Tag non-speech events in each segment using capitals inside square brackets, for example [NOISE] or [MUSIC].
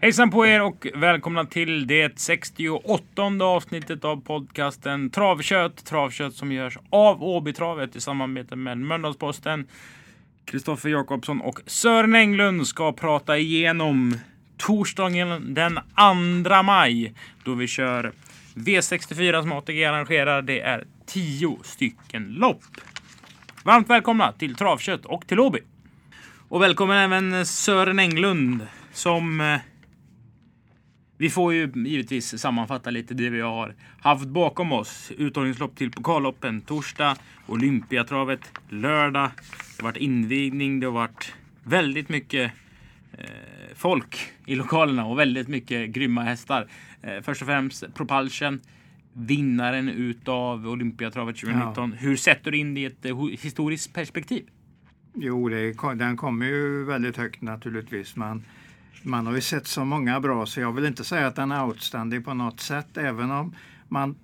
Hejsan på er och välkomna till det 68 avsnittet av podcasten Travkött. Travkött som görs av Åbytravet i samarbete med Mölndalsposten. Kristoffer Jakobsson och Sören Englund ska prata igenom torsdagen den 2 maj då vi kör V64 som ATG arrangerar. Det är 10 stycken lopp. Varmt välkomna till Travkött och till Åby. Och välkommen även Sören Englund som eh, vi får ju givetvis sammanfatta lite det vi har haft bakom oss. Uttagningslopp till pokalloppen torsdag, Olympiatravet lördag. Det har varit invigning, det har varit väldigt mycket eh, folk i lokalerna och väldigt mycket grymma hästar. Eh, först och främst Propulsion, vinnaren utav Olympiatravet 2019. Ja. Hur sätter du in det i ett eh, historiskt perspektiv? Jo, det, den kommer ju väldigt högt naturligtvis. Men man har ju sett så många bra så jag vill inte säga att den är outstanding på något sätt även om man,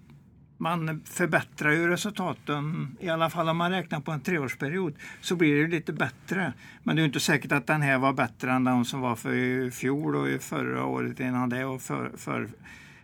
man förbättrar ju resultaten, i alla fall om man räknar på en treårsperiod, så blir det ju lite bättre. Men det är inte säkert att den här var bättre än den som var för i fjol och förra året innan det och för, för,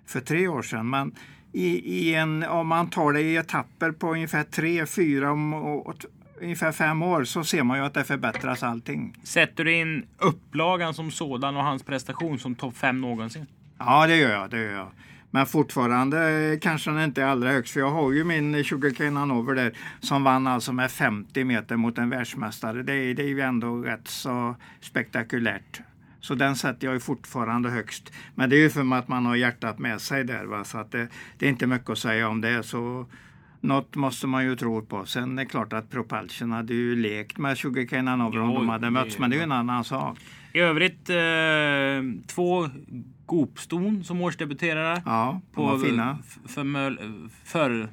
för tre år sedan. Men i, i en, om man tar det i etapper på ungefär tre, fyra och, och ungefär fem år så ser man ju att det förbättras allting. Sätter du in upplagan som sådan och hans prestation som topp fem någonsin? Ja, det gör jag. Det gör jag. Men fortfarande kanske den inte är allra högst, för jag har ju min Sugarcane Hanover där som vann alltså med 50 meter mot en världsmästare. Det är, det är ju ändå rätt så spektakulärt. Så den sätter jag ju fortfarande högst. Men det är ju för att man har hjärtat med sig där. Va? Så att det, det är inte mycket att säga om det. Så något måste man ju tro på. Sen är det klart att Propulsion hade ju lekt med Sugarcane Hanover om de hade mötts, men det är ju en annan sak. I övrigt eh, två Gopston som årsdebuterare. Ja, på var fina. För, för,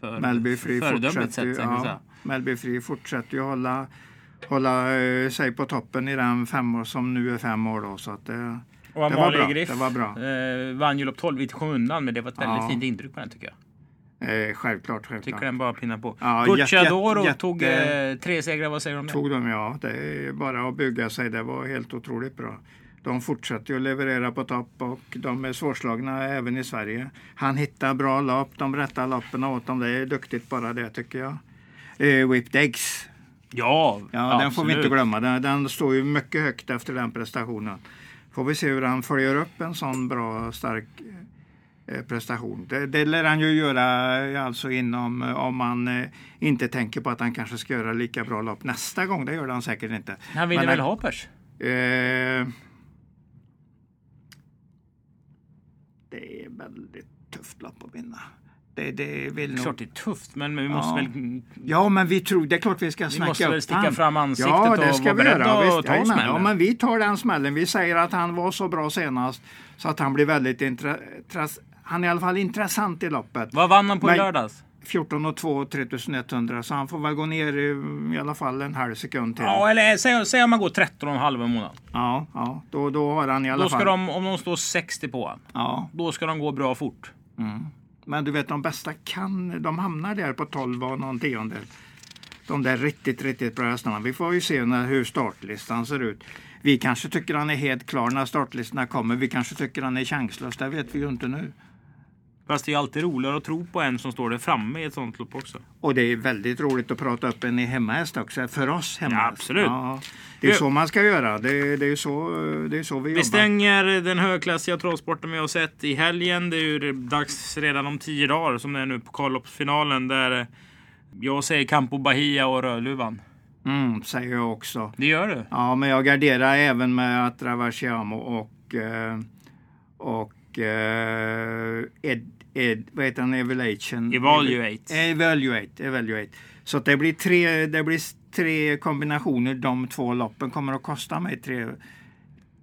för, Melby Free fortsätter, ju, ja, Melby Free fortsätter ju hålla, hålla uh, sig på toppen i den fem år, som nu är fem år. Då, så att det, och det, var bra. Griff, det var bra. Eh, vann ju lopp 12 i skymundan, men det var ett väldigt ja. fint intryck på den tycker jag. Eh, självklart, självklart. Tycker den bara pinnar på. Ja, Gucciadoro tog eh, tre segrar, vad säger du om det? Tog de ja, det är bara att bygga sig. Det var helt otroligt bra. De fortsätter ju att leverera på topp och de är svårslagna även i Sverige. Han hittar bra lopp, de rätta loppen åt dem. Det är duktigt bara det tycker jag. Eh, Whipped Eggs. Ja, ja Den får vi inte glömma. Den, den står ju mycket högt efter den prestationen. Får vi se hur han följer upp en sån bra stark prestation. Det, det lär han ju göra alltså inom eh, om man eh, inte tänker på att han kanske ska göra lika bra lopp nästa gång. Det gör han säkert inte. Han vinner väl Hoppers? Eh, det är väldigt tufft lopp att vinna. Det, det vill nog... Klart det är tufft, men vi måste ja. väl... Ja, men vi tror, det är klart vi ska snacka upp Vi måste väl sticka fram ansiktet ja, det och ska vara beredda att ta ja, smällen. Ja, men vi tar den smällen. Vi säger att han var så bra senast så att han blir väldigt intressant han är i alla fall intressant i loppet. Vad vann han på i lördags? 14 och 2 3100 så han får väl gå ner i, i alla fall en halv sekund till. Ja, eller säg, säg om man går 13 och en halv månad. Ja, ja då, då har han i alla då ska fall. De, om de står 60 på honom, ja. då ska de gå bra fort. Mm. Men du vet de bästa kan, de hamnar där på 12 och någon tiondel. De där riktigt, riktigt bra hästarna. Vi får ju se när, hur startlistan ser ut. Vi kanske tycker han är helt klar när startlistorna kommer. Vi kanske tycker han är chanslös. Det vet vi ju inte nu. Fast det är alltid roligare att tro på en som står där framme i ett sånt lopp också. Och det är väldigt roligt att prata upp en i hemmahäst också, för oss hemmahäst. Ja, absolut. Ja, det är så man ska göra. Det, det, är, så, det är så vi, vi jobbar. stänger den högklassiga travsporten vi har sett i helgen. Det är ju dags redan om tio dagar som det är nu på kvalloppsfinalen där jag säger Campo Bahia och Rödluvan. Mm, säger jag också. Det gör du? Ja, men jag garderar även med Atraversiamo och, eh, och uh, ed, ed, vad heter han, evaluation? Evaluate. Evaluate, evaluate. Så det blir, tre, det blir tre kombinationer. De två loppen kommer att kosta mig tre,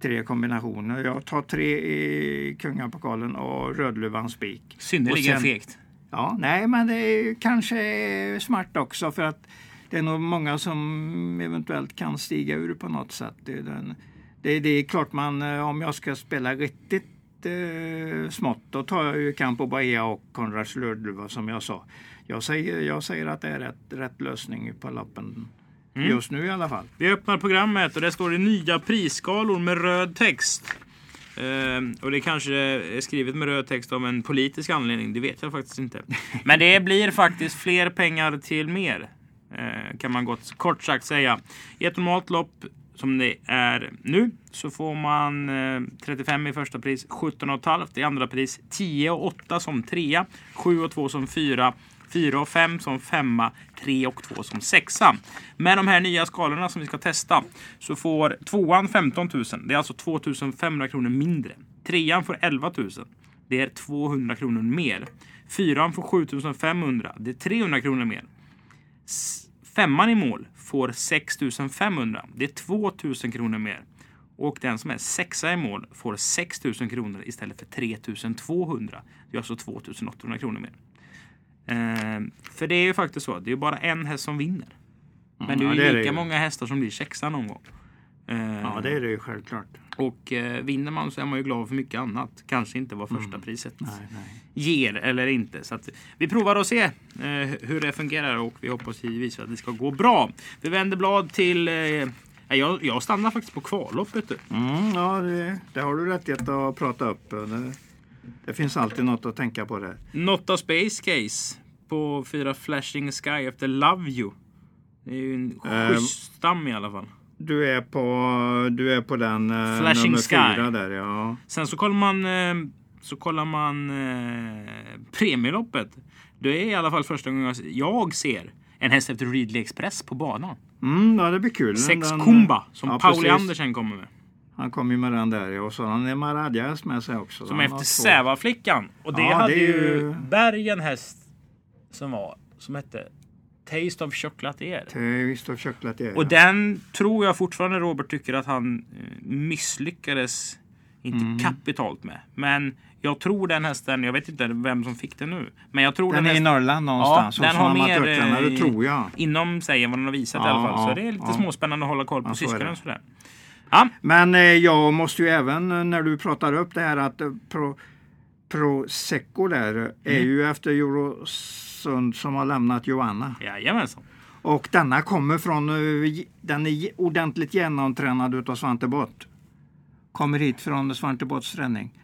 tre kombinationer. Jag tar tre i Kungapokalen och Rödluvan spik. Synnerligen fegt. Ja, nej, men det är kanske smart också för att det är nog många som eventuellt kan stiga ur på något sätt. Det är, den, det, det är klart man, eh, om jag ska spela riktigt eh, smått. Då tar jag ju Campo Bahia och Konrads Rödluva som jag sa. Jag säger, jag säger att det är rätt, rätt lösning på lappen. Mm. Just nu i alla fall. Vi öppnar programmet och där står det nya prisskalor med röd text. Ehm, och det kanske är skrivet med röd text av en politisk anledning. Det vet jag faktiskt inte. [LAUGHS] Men det blir faktiskt fler pengar till mer. eh, kan man gott, kort sagt säga. I ett normalt lopp som det är nu så får man eh, 35 i första pris, 17,5 i andra pris, 10 och 8 som trea, 7 och 2 som fyra, 4 och 5 som femma, 3 och 2 som sexa. Med de här nya skalorna som vi ska testa så får tvåan 15 000. Det är alltså 2 500 kronor mindre. Trean får 11 000. Det är 200 kronor mer. Fyran får 7 500. Det är 300 kronor mer. Femman i mål får 6 500. Det är 2 000 kronor mer. Och den som är sexa i mål får 6 000 kronor istället för 3 200. Det är alltså 2 800 kronor mer. Eh, för det är ju faktiskt så. Det är bara en häst som vinner. Men det är ja, ju det är det lika ju. många hästar som blir sexa någon gång. Eh, Ja, det är det ju självklart. Och eh, vinner man så är man ju glad för mycket annat. Kanske inte vad första priset Nej, nej. ger eller inte. Så vi provar och se eh, hur det fungerar och vi hoppas givetvis att det ska gå bra. Vi vänder blad till eh, jag, jag stannar faktiskt på kvalloppet. Mm, ja, det, det har du rättighet att prata upp. Det, det finns alltid något att tänka på där. Notta Space Case på fyra Flashing Sky efter Love You. Det är ju en Ehm. schysst stam i alla fall. Du är på, du är på den eh, Flashing nummer Sky. fyra där, ja. Sen så kollar man, eh, så kollar man eh, premieloppet. Det är i alla fall första gången jag- jag ser en häst efter Ridley Express på banan. Mm, ja, det blir kul. Sex Den- Kumba som ja, Pauli precis. Andersen kommer med. Han kom ju med den där ja. och så har han en Maradjas med sig också. Som Han efter. Sävaflickan. Och det Ja, hade det är ju ju- Berg en häst som var som hette Taste of Chocolatier. Har köcklat det. Och den tror jag fortfarande Robert tycker att han eh, misslyckades inte Mm. kapitalt med. Men jag tror den hästen, jag vet inte vem som fick den nu. Men jag tror Den den, är i hästen Norrland någonstans. Ja, den har mer, amatörtränare, eh, tror jag. inom sig än vad den har visat i Ja, alla fall. Så ja, det är lite ja. småspännande att hålla koll på Ja, så syskonen. Sådär. Ja, Men eh, jag måste ju även eh, när du pratar upp det här att Pro, Prosecco där eh, är Mm. ju efter Eurosund som har lämnat Joanna. jajamensan. Och denna kommer från, eh, den är ordentligt genomtränad utav Svante Bott. Kommer hit från Svante Botts träning.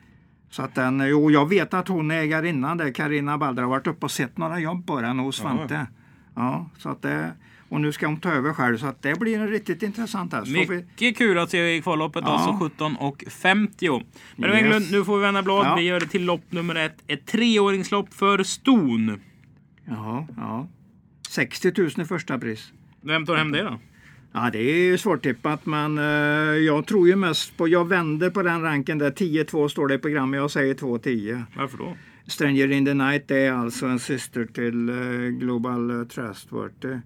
Så att den, jo, jag vet att hon är ägarinnan där, Karina Balder, har varit uppe och sett några jobb på den hos Svante. Ja, så att det, och nu ska hon ta över själv så att det blir en riktigt intressant häst. Får vi- Mycket kul att se i kvalloppet, Ja. alltså 17 och 50. Men Yes. Englund, nu får vi vända blad. Ja. Vi gör det till lopp nummer ett. Ett treåringslopp för ston. Ja, ja. 60 000 i första pris. Vem tar hem det då? Ja, det är ju svårtippat men eh, jag tror ju mest på, jag vänder på den ranken där 10-2 står det i programmet, jag säger 2-10. Varför då? Stranger in the Night är alltså en syster till eh, Global eh, Trustworthy.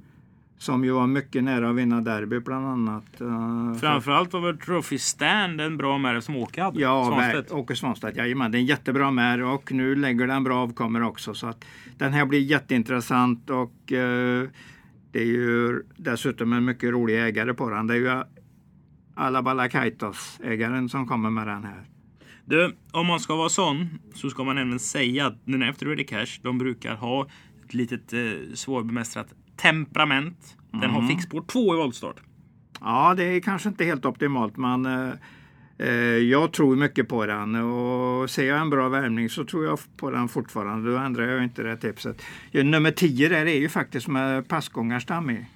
Som ju var mycket nära att vinna derby bland annat. eh, Framförallt var väl Trophy Stand en bra märk som Åke hade. Ja, Svanstedt. Åke Svanstedt. Jajamän, det är en jättebra mär och nu lägger den bra avkommor också. Så att den här blir jätteintressant och eh, det är ju dessutom en mycket rolig ägare på den. Det är ju Alabala Kaitos, ägaren som kommer med den här. Du, om man ska vara sån så ska man även säga att den efter Ready Cash, de brukar ha ett litet eh, svårbemästrat temperament. Den Mm. har fixspår 2 i voltstart. Ja, det är kanske inte helt optimalt men eh, eh, jag tror mycket på den och ser jag en bra värmning så tror jag på den fortfarande. Då ändrar jag inte det tipset. Ja, nummer 10 där är ju faktiskt med passgångarstam i.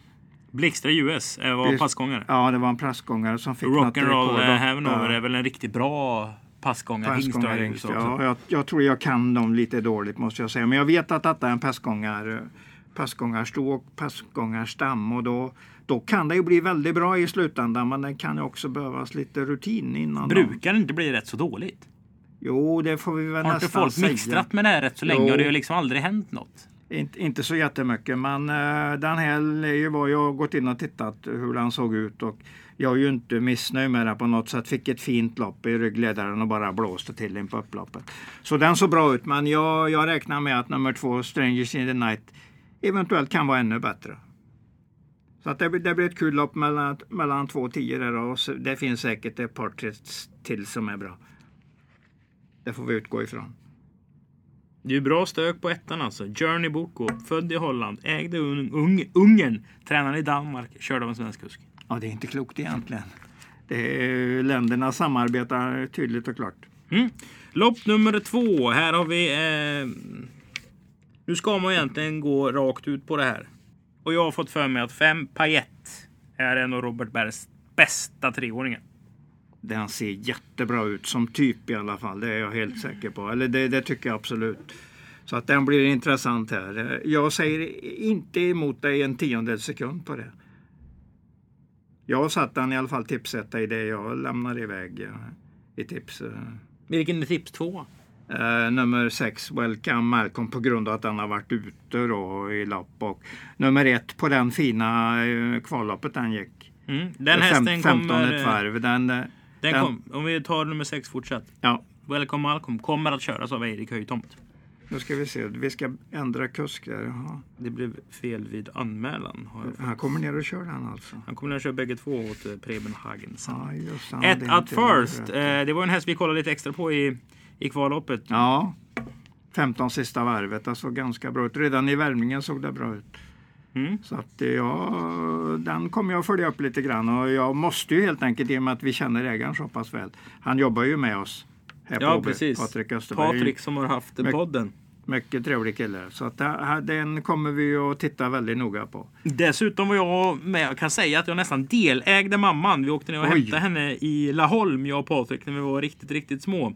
Blixtra US eh, var Visst. passgångare. Ja, det var en passgångare som fick Rock'n'roll eh, Hanover Ja. är väl en riktigt bra passgångare. Passgångare ja, jag, jag tror jag kan dem lite dåligt måste jag säga. Men jag vet att detta är en passgångar, passgångarsto och passgångarstam. Och då, då kan det ju bli väldigt bra i slutändan. Men det kan ju också behövas lite rutin innan. Brukar det inte bli rätt så dåligt? Jo, det får vi väl Har inte nästan folk säga. mixtrat med det här rätt så länge Jo. och det har liksom aldrig hänt något? Inte, inte så jättemycket, men uh, den här är ju vad jag har gått in och tittat hur den såg ut. Och jag är ju inte missnöjd med den på något sätt. Fick ett fint lopp i ryggledaren och bara blåste till in på upploppet. Så den såg bra ut, men jag, jag räknar med att nummer två, Strangers in the Night, eventuellt kan vara ännu bättre. Så att det, blir- det blir ett kul lopp mellan, mellan två och tio där och så- det finns säkert ett par till som är bra. Det får vi utgå ifrån. Det är ju bra stök på ettan alltså. Journey Boko, född i Holland, ägde un, ung, Ungern, tränade i Danmark, körde av en svensk kusk. Ja, det är inte klokt egentligen. det är, länderna samarbetar tydligt och klart. Mm. Lopp nummer två. Här har vi... Eh, nu ska man egentligen gå rakt ut på det här. Och jag har fått för mig att fem Payet är en av Robert Bergs bästa treåringar. Den ser jättebra ut som typ i alla fall. Det är jag helt säker på. Eller det, det tycker jag absolut. Så att den blir intressant här. Jag säger inte emot dig en tiondels sekund på det. Jag satt den i alla fall tipsetta i det jag lämnar iväg eh, i tips. eh. Vilken är tips två? Eh, nummer sex, Welcome Malcolm, på grund av att den har varit ute då i lopp. Och nummer ett på den fina eh, kvalloppet den gick. Mm. Den Fem- hästen 15 kommer... ett varv. Den, eh, Den den- kom, om vi tar nummer sex fortsätt. ja, Welcome Malcolm kommer att köras av Erik Höjtomt. nu ska vi se. Vi ska ändra kusk där. Jaha. Det blev fel vid anmälan. Han kommer ner och kör den alltså. Han kommer att köra bägge två åt Preben Hagen sen. Ja. Ett at first. det var en häst vi kollade lite extra på i, i kvalloppet. Ja, 15 sista varvet. Alltså ganska bra ut. Redan i värmningen såg det bra ut. Mm. Så att ja, den kommer jag följa upp lite grann. Och jag måste ju helt enkelt, i och med att vi känner ägaren så pass väl. Han jobbar ju med oss. Här Ja, på OB, precis. Patrik Österberg. Patrik som har haft Mycket- podden. Mycket trevlig kille. Så att det den kommer vi att titta väldigt noga på. Dessutom var jag med. Jag kan säga att jag nästan delägde mamman. Vi åkte ner och Oj. hämtade henne i Laholm, jag och Patrik, när vi var riktigt, riktigt små.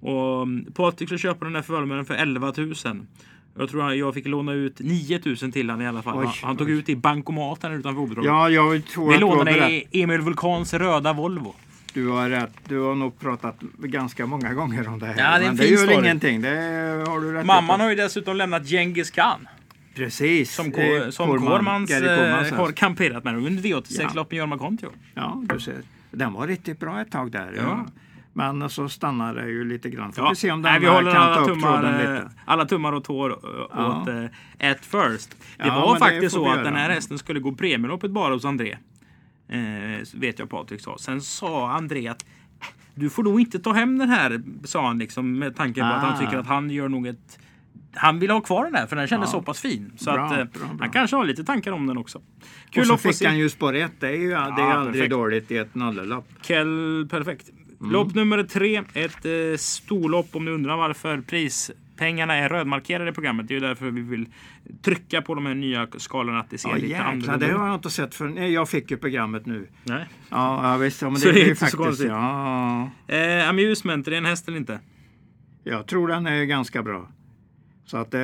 Och mm, Patrik skulle köpa den där förmånen för 11 000. Jag tror jag fick låna ut 9 000 till honom i alla fall. Oj, han, tog oj. ut i bankomaten utanför Oberhof. Ja, jag tror vi lånade i Emil Vulkans röda Volvo. du har rätt. Du har nog pratat ganska många gånger om det här. Ja, det är en Men det fin gör story. ingenting. Det har du rätt Mamman på. har ju dessutom lämnat Genghis Khan. Precis. Som, Eh, som Korman, Kormans eh, har kamperat med under Ja. V86-lopp med Jorma Kontio. Ja, du ser. Den var riktigt bra ett tag där. Ja. Ja. Men så stannar det ju lite grann. Får Ja. vi se om den Nej, vi håller alla tummar, eh, alla tummar och tår eh, Ja. åt eh, At First. Det Ja, var det faktiskt får så att den här hästen skulle gå premieloppet bara hos André. Eh, vet jag Patrik sa. Sen sa André att "Äh, du får nog inte ta hem den här, sa han liksom med tanke på att han Ah. tycker att han gör nog ett han vill ha kvar den där för den kändes Ja. så pass fin. Så Bra, att, bra, bra. han kanske har lite tankar om den också. Kul Och så fick han ju spår ett. Det är ju det är Ja, aldrig perfekt. dåligt i ett nollelopp. Kell, perfekt. Mm. Lopp nummer tre. Ett eh, storlopp om du undrar varför prispengarna är rödmarkerade i programmet. Det är ju därför vi vill trycka på de här nya skalorna att det ser Ja, lite annorlunda det har jag inte sett för Nej, Jag fick ju programmet nu. Nej. Ja, visst. Ja, men [LAUGHS] Så det, det är är inte så faktiskt, konstigt. ja, Eh, amusement, är det en häst eller inte? jag tror den är ganska bra. Så att, eh,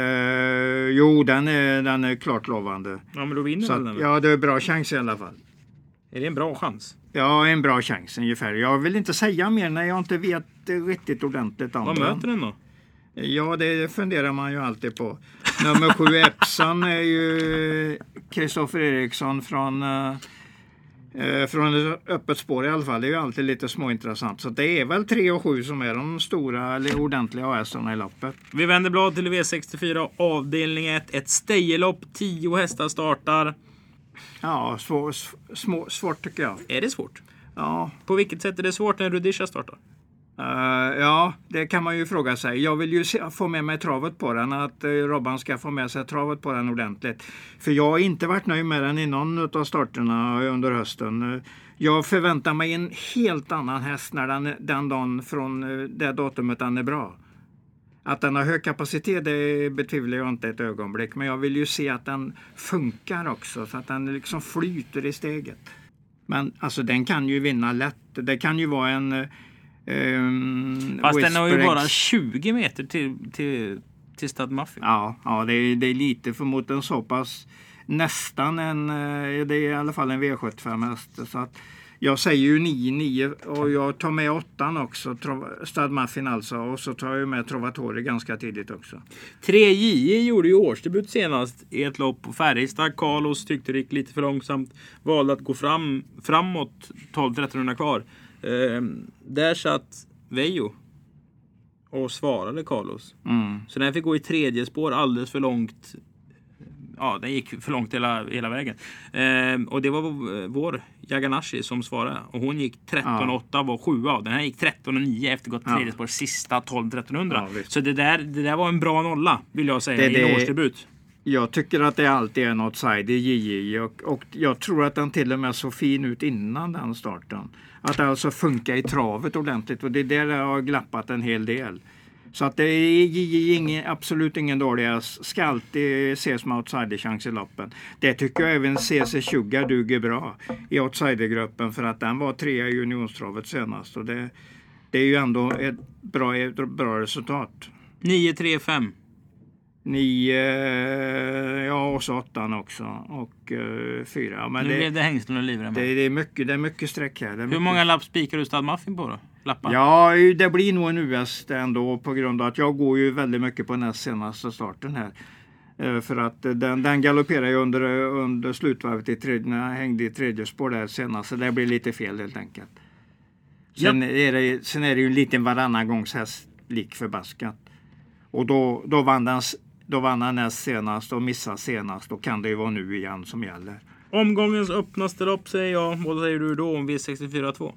jo, den är, den är klart lovande. Ja, men då vinner Så väl att, den. ja, det är bra chans i alla fall. Är det en bra chans? Ja, en bra chans ungefär. Jag vill inte säga mer när jag inte vet riktigt ordentligt om Vad den. möter den då? Ja, det funderar man ju alltid på. Nummer sju [LAUGHS] Epson är ju Kristoffer Eriksson från, eh, eh, från öppet spår i alla fall. Det är ju alltid lite småintressant. Så det är väl tre och sju som är de stora eller ordentliga hästarna i loppet. Vi vänder blad till V64 avdelning 1. Ett stejelopp. 10 hästar startar. Ja, svår, sv- små, svårt tycker jag. Är det svårt? Ja, På vilket sätt är det svårt när Rudisha startar? eh, ja, det kan man ju fråga sig. Jag vill ju se, få med mig travet på den, att uh, Robban ska få med sig travet på den ordentligt. För jag har inte varit nöjd med den i någon av starterna under hösten. Eh, Jag förväntar mig en helt annan häst när den, den dagen från eh, det datumet den är bra. Att den har hög kapacitet det betvivlar jag inte ett ögonblick. Men jag vill ju se att den funkar också så att den liksom flyter i steget. Men alltså den kan ju vinna lätt. Det kan ju vara en... ehm, Fast den har ju bara X. 20 meter till, till, till Stad Muffin. Ja, ja det, är, det är lite för mot en så pass nästan en, eh, det är i alla fall en V75 häst. Så att jag säger ju 9-9 och jag tar med åttan också, Trov- Stad Muffin alltså. Och så tar jag med Trovatori ganska tidigt också. 3J gjorde ju årsdebut senast i ett lopp på Färjestad. Carlos tyckte det gick lite för långsamt. Valde att gå fram, framåt 12-1300 kvar. Ehm, där satt Vejo och svarade Carlos. Mm. Så den fick gå i tredje spår alldeles för långt. Ja, den gick för långt hela, hela vägen. Ehm, och det var vår- Yaganashi som svarade. Och hon gick 13,8 var sjua. Den här gick 13,9 efter gått Ja. tredje spår sista 12-1300. Ja, så det där, det där var en bra nolla vill jag säga Det- i en årsdebut. Jag tycker att det alltid är en i JJ och, och jag tror att den till och med såg fin ut innan den starten. Att det alltså funkar i travet ordentligt och det är där det har glappat en hel del. Så att det är ingen, absolut ingen dålig. Ska alltid ses som outsiderchans i loppen. Det tycker jag även CC Sugar duger bra i outsidergruppen för att den var trea i unionstravet senast. Och det, det är ju ändå ett bra, ett bra resultat. 9-3-5. Nio, ja och så åttan också. Och uh, fyra. Men nu det, blev det hängslen och livrem. det, det, är mycket, det är mycket streck här. Är Hur mycket- många lapp spikar du Stad Muffin på då? Lappar? Ja, det blir nog en US ändå på grund av att jag går ju väldigt mycket på näst senaste starten här. Eh, För att den, den galopperar ju under, under slutvarvet i tredje, när jag hängde i tredje spår där senast. Så det blir lite fel helt enkelt. Sen, är, det, sen är det ju en liten varannan gångs häst lik förbaskat. Och då, då, vann den, då vann han näst senast och missade senast. Då kan det ju vara nu igen som gäller. Omgångens öppnaste lopp säger jag. Vad säger du då om V64 2?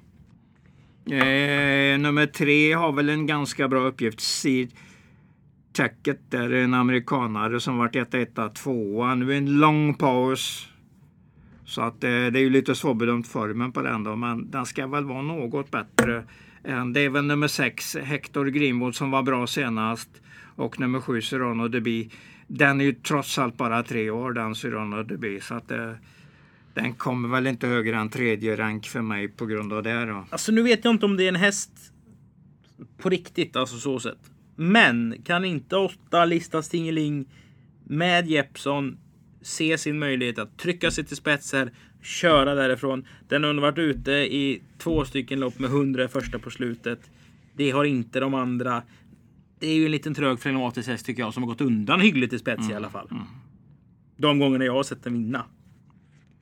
Eh, nummer tre har väl en ganska bra uppgift. Seed Tacket där är en amerikanare som varit etta, etta, tvåa. Nu är en lång paus. Så att eh, det är ju lite svårbedömt formen på den då, men den ska väl vara något bättre. än Det är väl nummer sex, Hector Greenwood, som var bra senast. Och nummer sju, Cyrano Deby. Den är ju trots allt bara tre år, den Cyrano Deby. Så att eh, den kommer väl inte högre än tredje rank för mig på grund av det då. Alltså nu vet jag inte om det är en häst på riktigt, alltså så sett. Men kan inte åtta lista Stingeling med Jeppson se sin möjlighet att trycka sig till spetser, köra därifrån. Den har varit ute i två stycken lopp med 100 i första på slutet. Det har inte de andra. Det är ju en liten trög frenetisk häst tycker jag som har gått undan hyggligt i spets i alla fall. De gångerna jag har sett den vinna.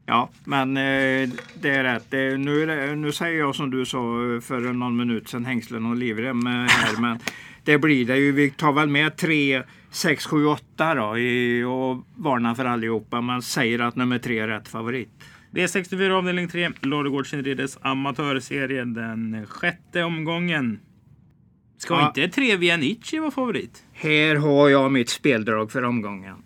Ja, men eh, det är rätt. Det, nu, nu säger jag som du sa eh, för någon minut sedan, hängslen och livrem eh, här. [LAUGHS] men det blir det ju. Vi tar väl med 3, 6, 7, 8 då i, och varnar för allihopa. Man säger att nummer 3 är rätt favorit. V64 avdelning 3, Ladugårds inrides amatörserie, den sjätte omgången. Ska Ja. inte tre Vianici vara favorit? Här har jag mitt speldrag för omgången.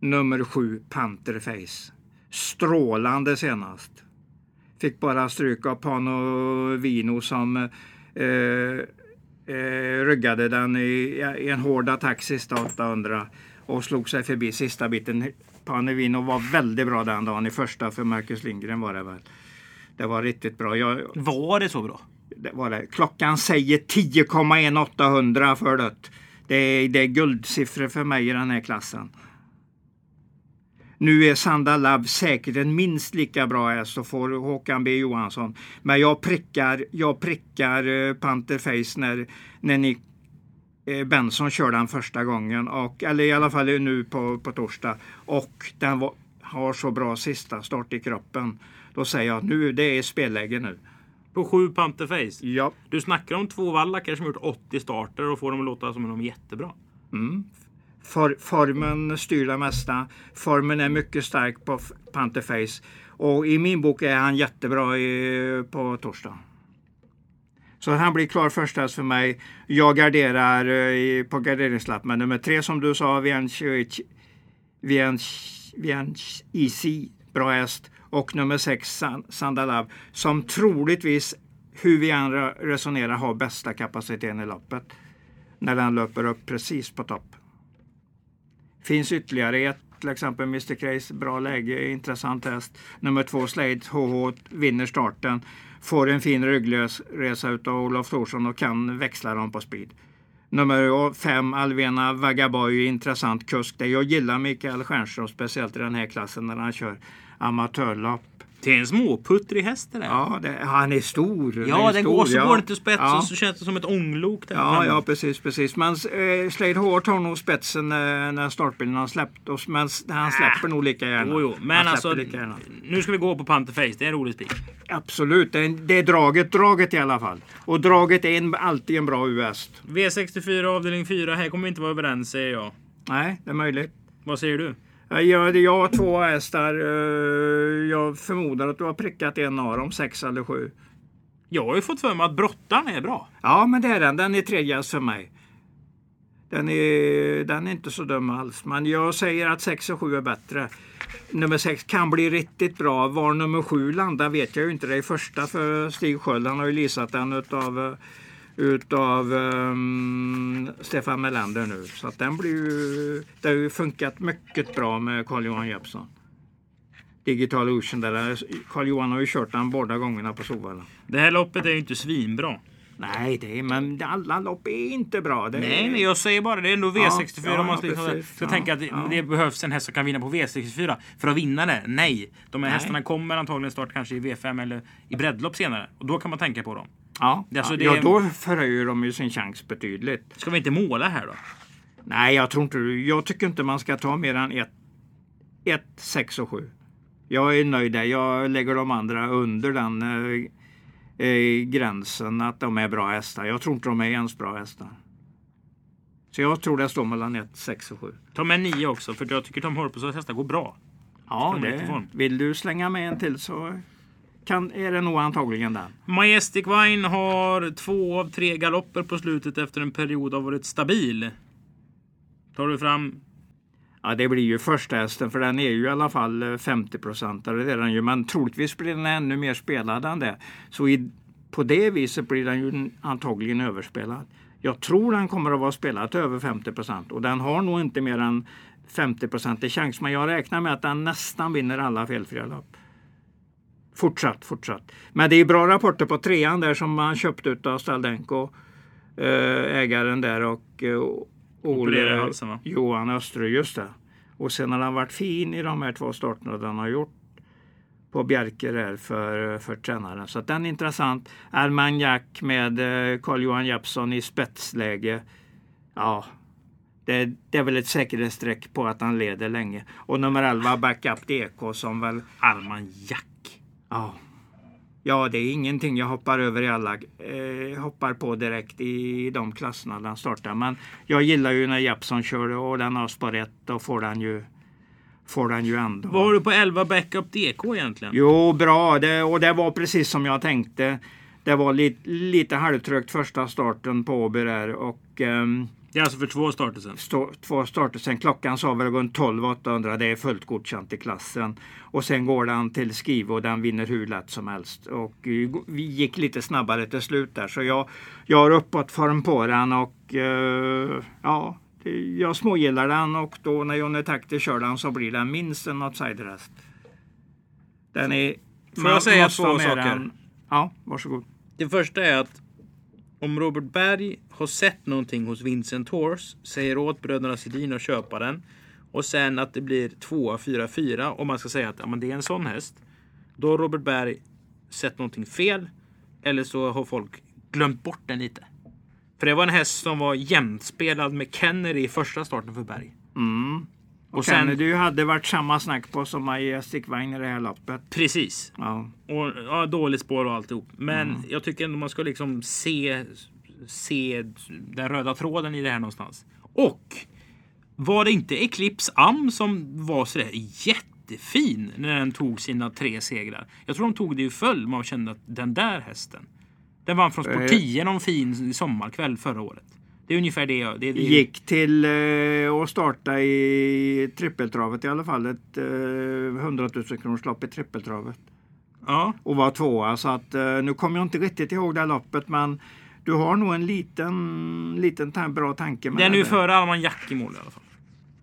Nummer 7, Pantherface. Strålande senast. Fick bara stryk av Pano Vino som eh, eh, ryggade den i, i en hård attack sista 800 och slog sig förbi sista biten. Panevino var väldigt bra den dagen i första för Marcus Lindgren var det väl. Det var riktigt bra. Jag, Var det så bra? det var det. Klockan säger 10,1800 för det. Det är, det är guldsiffror för mig i den här klassen. Nu är Sanda Love säkert en minst lika bra häst och får Håkan B Johansson. Men jag prickar, jag prickar eh, Pantherface när, när ni, eh, Benson kör den första gången. Och, eller i alla fall nu på, på torsdag. Och den var, har så bra sista start i kroppen. Då säger jag nu det är spelläge nu. På sju Pantherface. Ja, Du snackar om två vallackar som gjort 80 starter och får dem att låta som om de är jättebra. For, formen styr det mesta. Formen är mycket stark på Panterface. Och i min bok är han jättebra i, på torsdag. Så han blir klar första häst för mig. Jag garderar eh, i, på garderingslapp med nummer tre som du sa, Viens IC, bra häst. Och nummer sex, San, Sandalav, som troligtvis, hur vi än resonerar, har bästa kapaciteten i loppet. När den löper upp precis på topp. Finns ytterligare ett, till exempel Mr Craze, bra läge, intressant häst. Nummer två Slade HH vinner starten. Får en fin ryggresa utav Olof Thorsson och kan växla dem på speed. Nummer fem Alvena Vagaboy, intressant kusk. Det jag gillar Mikael Stjernström, speciellt i den här klassen när han kör amatörlopp. Det är en småputtrig häst det där. Ja, det, han är stor. Ja, är den stor, går så ja. går det till spets Ja. och så känns det som ett ånglok där Ja, ja precis, precis. Men eh, Slade H tar nog spetsen eh, när startbilen har släppt oss. Men han släpper nog lika gärna. Jo, jo. Men alltså, nu ska vi gå på Pantherface. Det är en rolig spik. Absolut, det är, det är draget, draget i alla fall. Och draget är en, alltid en bra US. V64 avdelning 4. Här kommer vi inte vara överens säger jag. Nej, det är möjligt. Vad säger du? Ja, Jag, jag har två hästar. eh, Jag förmodar att du har prickat en av dem, sex eller sju. Jag har ju fått för mig att Brottan är bra. Ja, men det är den. Den är tredje häst för mig. Den är, den är inte så dum alls. Men jag säger att 6 och 7 är bättre. Nummer 6 kan bli riktigt bra. Var nummer 7 landar vet jag ju inte. Det är första för Stig Sköld. Han har ju leasat den utav, utav um, Stefan Melander nu. Så att den blir ju, det har ju funkat mycket bra med Carl-Johan Jeppsson. Digital Ocean där. Carl-Johan har ju kört den båda gångerna på Solvalla. Det här loppet är ju inte svinbra. Nej, det är, men alla lopp är inte bra. Det Nej, nej, jag säger bara det. är ändå V64. Ja, ja, man ska, precis. ska Ja, tänka att det, ja. det behövs en häst som kan vinna på V64 för att vinna det. Nej, de här Nej. hästarna kommer antagligen start kanske i V5 eller i breddlopp senare. Och då kan man tänka på dem. Ja, Alltså, ja, det- ja, då förhöjer de ju sin chans betydligt. Ska vi inte måla här då? Nej, jag tror inte Jag tycker inte man ska ta mer än 1, 1 6 och 7. Jag är nöjd där. Jag lägger de andra under den eh, eh, gränsen att de är bra hästar. Jag tror inte de är ens bra hästar. Så jag tror det står mellan 1, 6 och 7. Ta med nio också, för jag tycker Tom Horpusas hästar går bra. Ja, det, vill du slänga med en till så kan, är det nog antagligen den. Majestic Wine har två av tre galopper på slutet efter en period av varit stabil. Tar du fram Ja, det blir ju första hästen för den är ju i alla fall eh, 50 procentare. Det är den ju, men troligtvis blir den ännu mer spelad än det. Så i, på det viset blir den ju antagligen överspelad. Jag tror den kommer att vara spelad till över 50 procent och den har nog inte mer än 50 procent i chans. Men jag räknar med att den nästan vinner alla felfria lopp. Fortsatt, fortsatt. Men det är bra rapporter på trean där som man köpt ut av Staldenko. eh, Ägaren där och eh, i halsen, va? Johan Österö, just det. Och sen har han varit fin i de här två starterna den har gjort på Bjerke där för, för tränaren. Så den är intressant. Armagnac med eh, Carl-Johan Jeppsson i spetsläge. Ja, det, det är väl ett säkerhetsstreck på att han leder länge. Och nummer 11 Backup DK som väl Arman Jack? Ja. Ja, det är ingenting jag hoppar över i alla. Eh, hoppar på direkt i de klasserna den startar. Men jag gillar ju när Jeppsson kör och den har spår 1. Då får den ju, får den ju ändå. Vad har du på 11 backup DK egentligen? Jo, bra. Det, och det var precis som jag tänkte. Det var lite, lite halvtrögt första starten på Åby där. Och, ehm, Det är alltså för två starter sen. stå, två starter sen. Klockan sa väl runt 12 800. Det är fullt godkänt i klassen. Och sen går den till Skive och den vinner hur lätt som helst. Och vi gick lite snabbare till slut där. Så jag, jag har uppåt form på den och eh, ja, jag smågillar den och då när Johnny Takter kör den så blir den minst en outsiderhäst. Den är... Får jag säga två saker? den- Ja, varsågod. Det första är att om Robert Berg har sett någonting hos Vincent Horse, säger åt bröderna Sedin att köpa den och sen att det blir 2 4 4 om man ska säga att ja, men det är en sån häst. Då har Robert Berg sett någonting fel eller så har folk glömt bort den lite. För det var en häst som var jämspelad med Kennedy i första starten för Berg. Mm. Och Och sen- Kennedy hade varit samma snack på som Majestic Wine i det här loppet. Precis. Ja. Och ja, dåligt spår och alltihop. Men jag tycker ändå man ska liksom se, se den röda tråden i det här någonstans. Och var det inte Eclipse Am som var sådär jättefin när den tog sina tre segrar? Jag tror de tog det i följd. Man kände att den där hästen. Den vann från sport Eh. 10 någon fin sommarkväll förra året. Det är ungefär det jag... Det, det, Gick till eh, och starta i trippeltravet i alla fall. Ett eh, 100 000 kronors lopp i trippeltravet. Ja, Och var tvåa. Så att eh, nu kommer jag inte riktigt ihåg det här loppet men du har nog en liten, liten ta- bra tanke med den är ju före Alman Jack i mål i alla fall.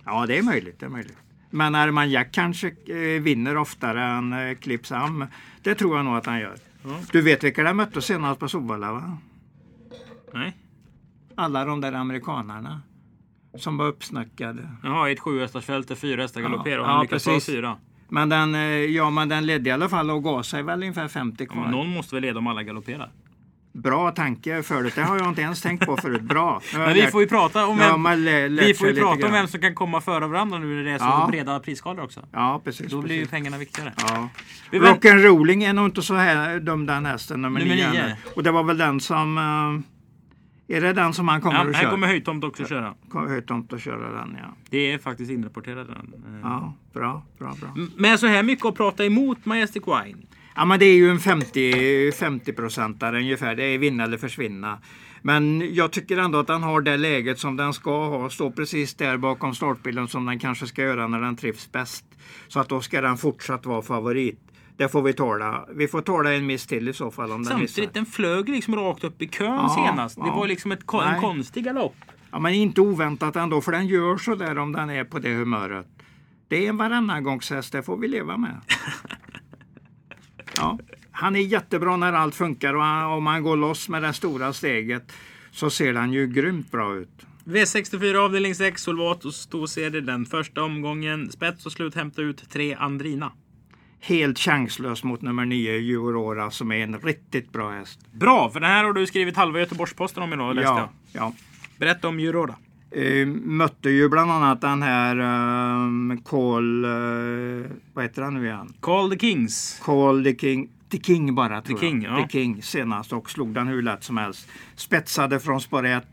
Ja, det är möjligt. Det är möjligt. Men Armagnac kanske eh, vinner oftare än eh, Clips Am. Det tror jag nog att han gör. Ja. Du vet vilka de mötte senast på Solvalla va? Nej. Alla de där amerikanarna. Som var uppsnackade. Jaha, i ett sjuhästarsfält där fyra hästar Ja. galopperar och Ja, han lyckas ta precis. fyra. Men den, eh, ja, men den ledde i alla fall och sig väl ungefär 50 kvar. Men någon måste väl leda om alla galopperar? Bra tanke förut. Det har jag inte ens tänkt på förut. Bra. Men vi får ju prata om vem, lärt vi får ju prata om vem som kan komma före varandra nu när det är så Ja. breda prisskalor också. Ja, precis. Då blir ju precis. pengarna viktigare. Ja. Rock'n'rolling är nog inte så här dum den hästen, nummer, Nummer nio. nio. här. Och det var väl den som... eh, är det den som han kommer Ja, att här köra? kommer Höjtomt också köra. Om att köra den, ja. Det är faktiskt inrapporterat den. Eh, Ja, bra, bra, bra. Men så här mycket att prata emot Majestic Wine. Ja, men det är ju en 50, 50 procentare ungefär. Det är vinna eller försvinna. Men jag tycker ändå att den har det läget som den ska ha. Stå precis där bakom startbilen som den kanske ska göra när den trivs bäst. Så att då ska den fortsatt vara favorit. Det får vi tåla. Vi får tåla en miss till i så fall om den missar. Samtidigt, den flög liksom rakt upp i kön Ja, senast. Det ja. var liksom ett, en Nej. konstig galopp. Ja, men inte oväntat ändå, för den gör så där om den är på det humöret. Det är en varannangångshäst, det får vi leva med. [LAUGHS] Ja, han är jättebra när allt funkar och han- om man går loss med det stora steget så ser den ju grymt bra ut. V64 avdelning 6, Solvatos det den första omgången. Spets och slut hämta ut tre Andrina. Helt chanslös mot nummer 9, Eurora, som är en riktigt bra häst. Bra, för den här har du skrivit halva Göteborgs-Posten om idag, läste jag. Ja, ja. Berätta om Eurora. Eh, mötte ju bland annat den här um, Call, eh, vad heter han nu igen? Call the Kings. Call the King. The King bara tror King, jag. ja. The King senast och slog den hur lätt som helst. Spetsade från spår 1.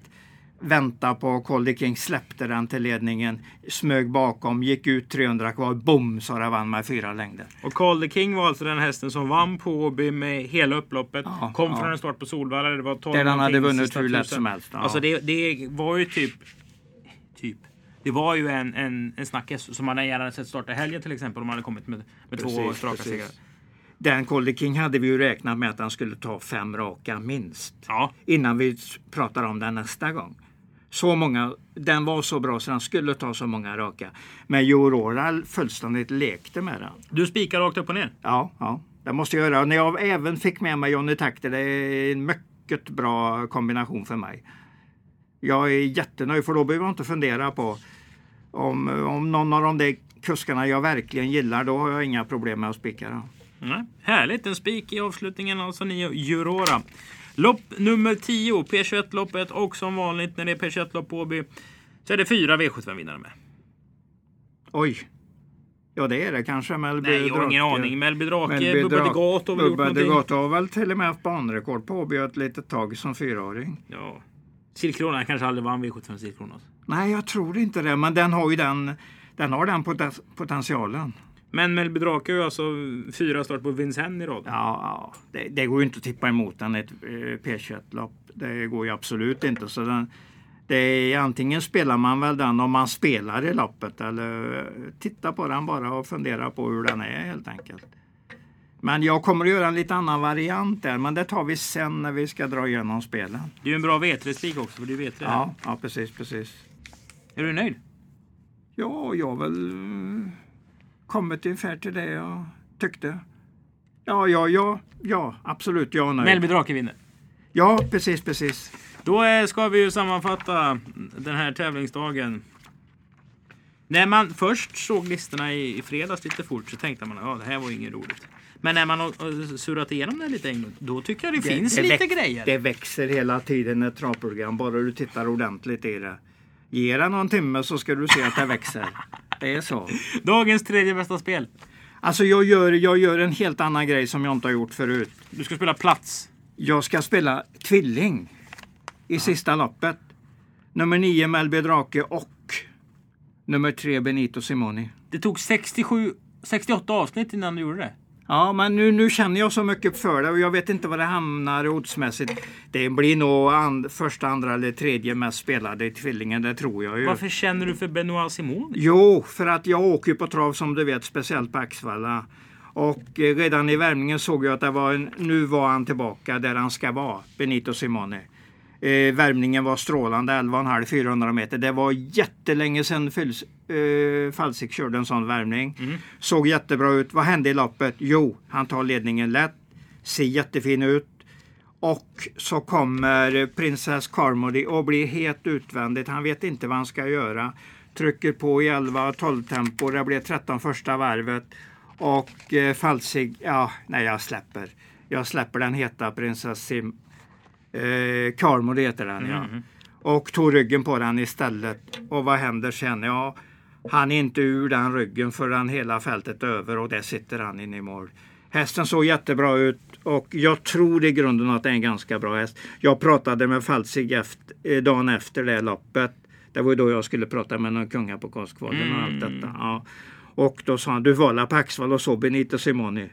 Vänta på Call the King, släppte den till ledningen, smög bakom, gick ut 300 kvar, bom så det vann med fyra längder. Och Call the King var alltså den hästen som vann på Åby med hela upploppet. Ja, Kom ja. från en start på Solvalla. Det var 12 Där han hade vunnit hur lätt som helst. Ja. Alltså det, det var ju typ... Typ. Det var ju en, en, en snackis som man gärna sett starta helgen till exempel. Om man hade kommit med, med två Precis, straka precis. segrar. Den Call the King hade vi ju räknat med att han skulle ta fem raka minst. Ja, Innan vi pratar om den nästa gång. Så många, den var så bra så den skulle ta så många raka. Men Aurora fullständigt lekte med den. du spikar rakt upp och ner. Ja, ja, det måste jag göra. Och när jag även fick med mig Johnny Takter, det är en mycket bra kombination för mig. Jag är jättenöjd för då behöver jag inte fundera på om, om någon av de där kuskarna jag verkligen gillar, då har jag inga problem med att spika dem. Nej, härligt, en spik i avslutningen, alltså 9 Eurora. Lopp nummer 10, P21-loppet och som vanligt när det är P21-lopp på Åby så är det fyra V75-vinnare med. Oj! Ja, det är det kanske. Melby Nej, jag har ingen aning. Melby Drake, Bubba Drake- de Gato har väl gjort någonting. Har väl till och med haft banrekord på Åby ett litet tag som fyraåring. Ja. Silkrona kanske aldrig vann V75 Silkrona. Nej, jag tror inte det, men den har ju den, den, har den poten- potentialen. Men Melby Drake har ju alltså fyra start på Vincennes i rad. Ja, ja. Det, det går ju inte att tippa emot den ett eh, P21-lopp. Det går ju absolut inte. Så den, det är, antingen spelar man väl den om man spelar i loppet eller eh, titta på den bara och fundera på hur den är helt enkelt. Men jag kommer att göra en lite annan variant där, men det tar vi sen när vi ska dra igenom spelen. Det är ju en bra V3-spik också, för det är V3 här. Ja, ja precis, precis. Är du nöjd? Ja, jag har väl eh, kommit ungefär till det jag tyckte. Ja, ja, ja, ja, absolut, jag är nöjd. Melby Drake vinner. Ja, precis, precis. Då eh, ska vi ju sammanfatta den här tävlingsdagen. När man först såg listorna i, fredags lite fort så tänkte man att det här var inget roligt. Men när man har har surrat igenom det lite då tycker jag det, finns lite väx- grejer. Det växer hela tiden ett travprogram, bara du tittar ordentligt i det. Ge det någon timme så ska du se att det växer. Det är så. [LAUGHS] Dagens tredje bästa spel. Alltså jag gör, jag gör en helt annan grej som jag inte har gjort förut. Du ska spela plats. Jag ska spela tvilling i sista loppet. Nummer 9 Melby Drake och nummer 3 Benito Simoni. Det tog 67, 68 avsnitt innan du gjorde det. Ja, men nu, nu känner jag så mycket för det och jag vet inte vad det hamnar oddsmässigt. Det blir nog and, första, andra eller tredje mest spelade i tvillingen, det tror jag ju. Varför känner du för Benoit Simon? Jo, för att jag åker på trav som du vet, speciellt på Axvalla. Och eh, redan i värmningen såg jag att det var en, nu var han tillbaka där han ska vara, Benito Simone. Eh, värmningen var strålande, 11,5-400 meter. Det var jättelänge sedan eh, Falsik körde en sån värmning. Såg jättebra ut. Vad hände i loppet? Jo, han tar ledningen lätt, ser jättefin ut. Och så kommer prinsess Carmody och blir helt utvändigt. Han vet inte vad han ska göra. Trycker på i 11-12 tempo. Det blir 13 första varvet. Och eh, Falsig, ja, nej jag släpper. Jag släpper den heta prinsess Sim. Eh, Carmody heter den ja. Och tog ryggen på den istället. Och vad händer sen? Ja, han är inte ur den ryggen förrän hela fältet är över och där sitter han inne i mål. Hästen såg jättebra ut och jag tror i grunden att det är en ganska bra häst. Jag pratade med Falsig efter, eh, dagen efter det loppet. Det var ju då jag skulle prata med någon kunga på Kostkvalen och allt detta. Ja. Och då sa han, du var på Axvall och så Benito Simoni.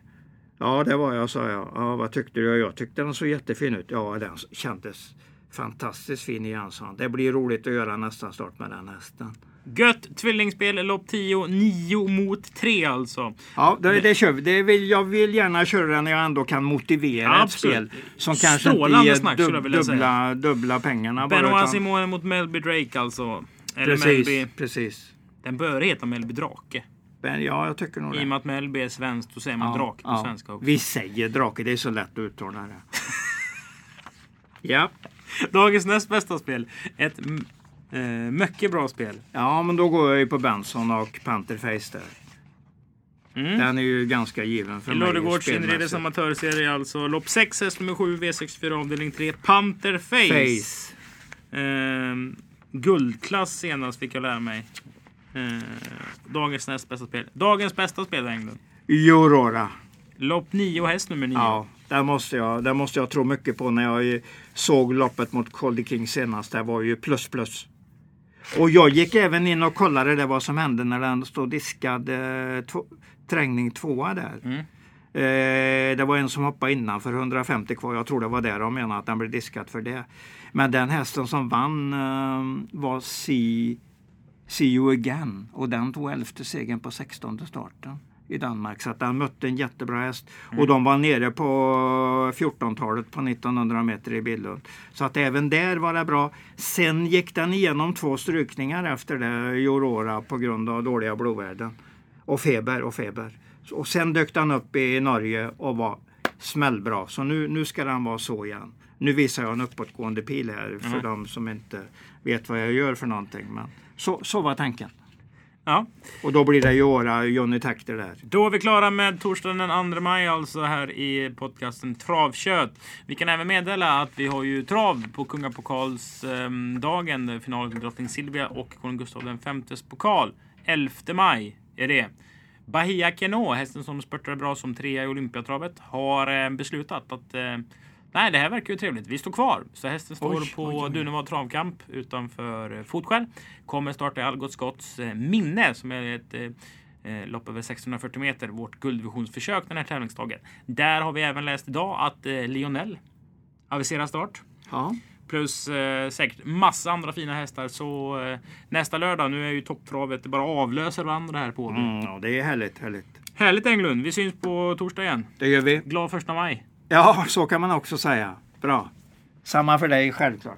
Ja, det var jag, sa jag. Ja, vad tyckte du? Ja, Jag tyckte den såg jättefin ut. Ja, den kändes fantastiskt fin i Jansson. Det blir roligt att göra nästa start med den hästen. Gött tvillingspel, lopp 10, 9 mot 3 alltså. Ja, det, det kör vi. Det vill, jag vill gärna köra när jag ändå kan motivera Ja, ett spel som kanske Strålande inte snack, ger jag dub, vilja säga. dubbla, dubbla pengarna. Benoit utan- Simone mot Melby Drake alltså. Eller Precis, Melby. precis. Den bör heta Melby Drake. Men ja, jag tycker nog I och det. med att Melby är svenskt, då säger man Ja, drake på ja. svenska också. Vi säger drake, det är så lätt att uttala det. [LAUGHS] ja. Dagens näst bästa spel. Ett eh, mycket bra spel. ja, men då går jag ju på Benson och Pantherface där. Mm. Den är ju ganska given för I mig. Lodegårds spelmässigt. inredes amatörserie alltså. Lopp 6, häst nummer 7, V64 avdelning 3. Panther Face. Ehm, guldklass senast fick jag lära mig. Ehm, dagens näst bästa spel. Dagens bästa spel Englund. Aurora. Lopp 9 häst nummer 9. Ja, där måste, jag, där måste jag tro mycket på när jag eh, såg loppet mot Coldy King senast. Det var ju plus plus. Och jag gick även in och kollade det vad som hände när den stod diskad eh, trängning tvåa där. Mm. Eh, det var en som hoppade innan för 150 kvar. Jag tror det var där de menade att den blev diskad för det. Men den hästen som vann eh, var See, See You Again och den tog elfte segern på 16 starten i Danmark. Så att den mötte en jättebra häst. Och de var nere på 14-talet på 1900 meter i Billund. Så att även där var det bra. Sen gick den igenom två strykningar efter det i Aurora på grund av dåliga blodvärden. Och feber och feber. Och sen dök den upp i Norge och var smällbra. Så nu, nu ska den vara så igen. Nu visar jag en uppåtgående pil här för Mm. de som inte vet vad jag gör för någonting. Men så, så var tanken. Ja. Och då blir det ju Åra Johnny Takter där. Då är vi klara med torsdagen den 2 maj alltså här i podcasten Travkött. Vi kan även meddela att vi har ju trav på Kungapokalsdagen. Eh, final till Drottning Silvia och Konung Gustav den femtes pokal. 11 maj är det. Bahia Keno, hästen som spurtade bra som trea i Olympiatravet, har eh, beslutat att eh, Nej, det här verkar ju trevligt. Vi står kvar. Så hästen står Oj, på oj, oj. Dunevad travkamp utanför eh, Fotskäl. Kommer starta i Algot Scotts eh, minne som är ett eh, eh, lopp över 640 meter. Vårt guldvisionsförsök den här tävlingsdagen. Där har vi även läst idag att eh, Lionel aviserar start. Ja. Plus eh, säkert massa andra fina hästar. Så eh, nästa lördag, nu är ju topptravet, det bara avlöser varandra här på. Mm, ja, det är härligt, härligt. Härligt Englund, vi syns på torsdag igen. Det gör vi. Glad första maj. Ja, så kan man också säga. Bra. Samma för dig, självklart.